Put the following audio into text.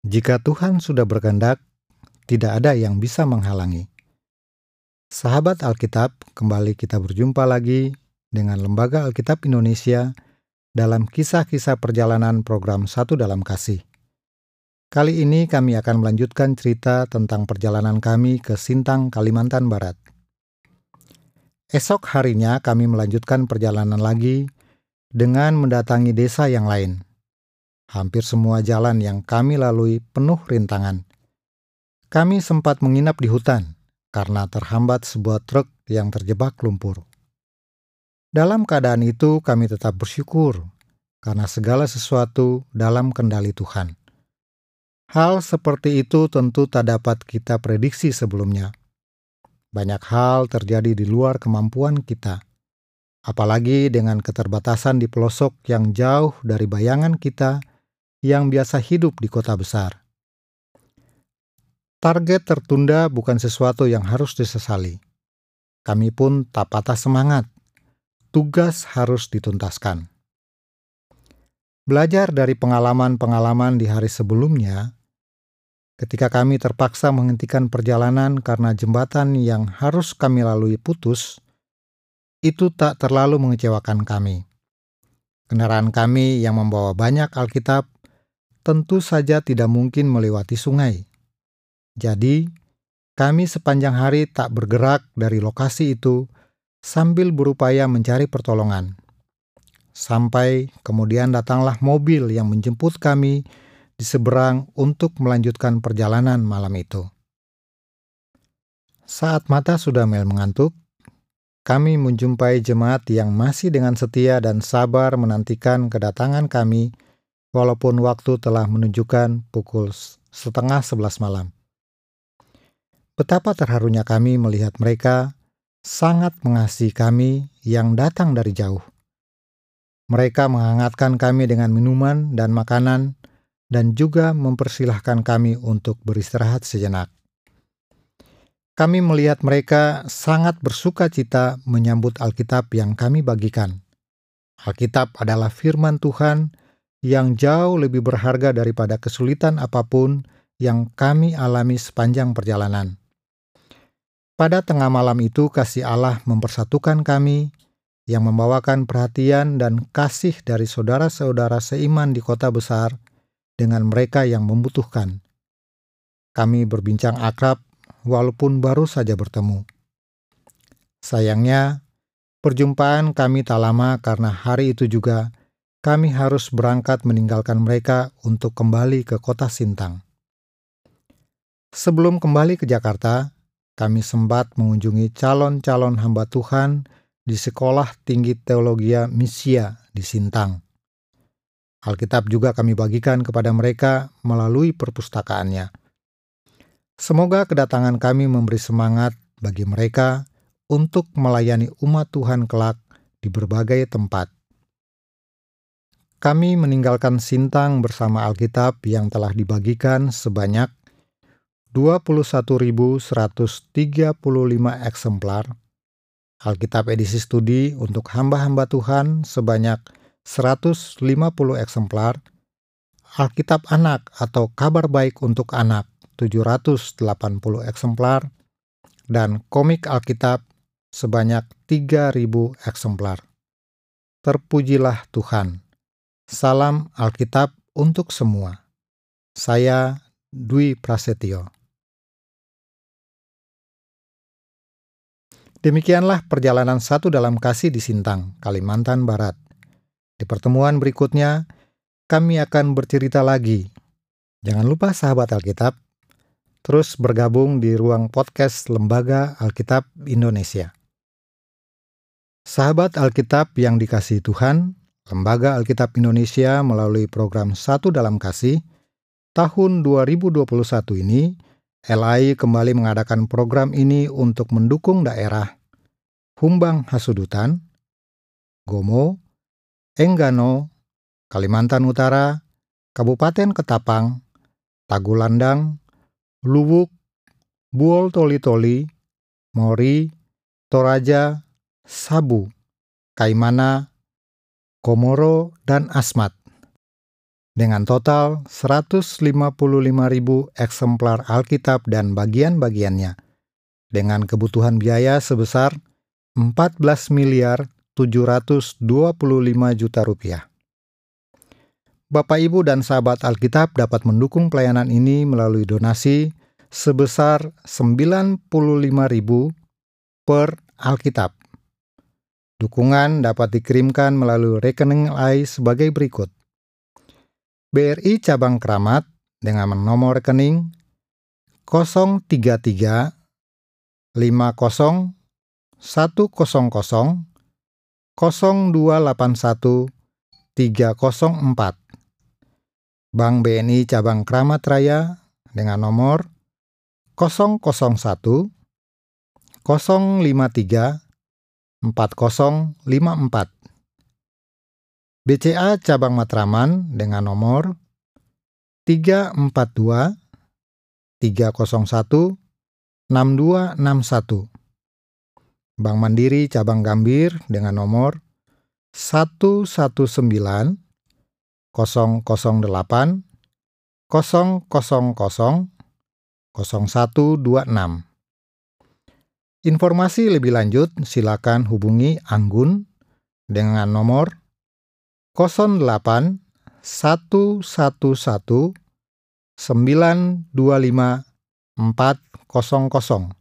Jika Tuhan sudah berkehendak, tidak ada yang bisa menghalangi. Sahabat Alkitab, kembali kita berjumpa lagi dengan Lembaga Alkitab Indonesia dalam kisah-kisah perjalanan program Satu Dalam Kasih. Kali ini kami akan melanjutkan cerita tentang perjalanan kami ke Sintang, Kalimantan Barat. Esok harinya kami melanjutkan perjalanan lagi dengan mendatangi desa yang lain. Hampir semua jalan yang kami lalui penuh rintangan. Kami sempat menginap di hutan karena terhambat sebuah truk yang terjebak lumpur. Dalam keadaan itu, kami tetap bersyukur karena segala sesuatu dalam kendali Tuhan. Hal seperti itu tentu tak dapat kita prediksi sebelumnya. Banyak hal terjadi di luar kemampuan kita, apalagi dengan keterbatasan di pelosok yang jauh dari bayangan kita yang biasa hidup di kota besar. Target tertunda bukan sesuatu yang harus disesali. Kami pun tak patah semangat. Tugas harus dituntaskan. Belajar dari pengalaman-pengalaman di hari sebelumnya, ketika kami terpaksa menghentikan perjalanan karena jembatan yang harus kami lalui putus, itu tak terlalu mengecewakan kami. Kendaraan kami yang membawa banyak Alkitab tentu saja tidak mungkin melewati sungai. Jadi, kami sepanjang hari tak bergerak dari lokasi itu sambil berupaya mencari pertolongan. Sampai kemudian datanglah mobil yang menjemput kami di seberang untuk melanjutkan perjalanan malam itu. Saat mata sudah mel mengantuk, kami menjumpai jemaat yang masih dengan setia dan sabar menantikan kedatangan kami walaupun waktu telah menunjukkan pukul setengah sebelas malam. Betapa terharunya kami melihat mereka sangat mengasihi kami yang datang dari jauh. Mereka menghangatkan kami dengan minuman dan makanan, dan juga mempersilahkan kami untuk beristirahat sejenak. Kami melihat mereka sangat bersuka cita menyambut Alkitab yang kami bagikan. Alkitab adalah firman Tuhan yang jauh lebih berharga daripada kesulitan apa pun yang kami alami sepanjang perjalanan. Pada tengah malam itu, kasih Allah mempersatukan kami, yang membawakan perhatian dan kasih dari saudara-saudara seiman di kota besar dengan mereka yang membutuhkan. Kami berbincang akrab, walaupun baru saja bertemu. Sayangnya, perjumpaan kami tak lama karena hari itu juga kami harus berangkat meninggalkan mereka untuk kembali ke kota Sintang. Sebelum kembali ke Jakarta, kami sempat mengunjungi calon-calon hamba Tuhan di Sekolah Tinggi Teologi Misia di Sintang. Alkitab juga kami bagikan kepada mereka melalui perpustakaannya. Semoga kedatangan kami memberi semangat bagi mereka untuk melayani umat Tuhan kelak di berbagai tempat kami meninggalkan Sintang bersama Alkitab yang telah dibagikan sebanyak 21.135 eksemplar, Alkitab edisi studi untuk hamba-hamba Tuhan sebanyak 150 eksemplar, Alkitab anak atau kabar baik untuk anak 780 eksemplar, dan komik Alkitab sebanyak 3.000 eksemplar. Terpujilah Tuhan. Salam Alkitab untuk semua. Saya Dwi Prasetyo. Demikianlah perjalanan satu dalam kasih di Sintang, Kalimantan Barat. Di pertemuan berikutnya, kami akan bercerita lagi. Jangan lupa sahabat Alkitab, terus bergabung di ruang podcast Lembaga Alkitab Indonesia. Sahabat Alkitab yang dikasih Tuhan, Lembaga Alkitab Indonesia melalui program Satu Dalam Kasih tahun 2021 ini, LAI kembali mengadakan program ini untuk mendukung daerah. Humbang Hasudutan, Gomo, Enggano, Kalimantan Utara, Kabupaten Ketapang, Tagulandang, Luwuk, Buol Toli-Toli, Mori, Toraja, Sabu, Kaimana, Komoro, dan Asmat. dengan total 155.000 eksemplar Alkitab dan bagian-bagiannya dengan kebutuhan biaya sebesar 14 miliar 725 juta rupiah. Bapak Ibu dan sahabat Alkitab dapat mendukung pelayanan ini melalui donasi sebesar 95.000 per Alkitab. Dukungan dapat dikirimkan melalui rekening AI sebagai berikut. BRI Cabang Keramat dengan nomor rekening 033 50 100 0281 304 Bank BNI Cabang Keramat Raya dengan nomor 001 053 4054 BCA Cabang Matraman dengan nomor 342 301 6261. Bank Mandiri Cabang Gambir dengan nomor 119 008 000 0126. Informasi lebih lanjut silakan hubungi Anggun dengan nomor 08 111 925 400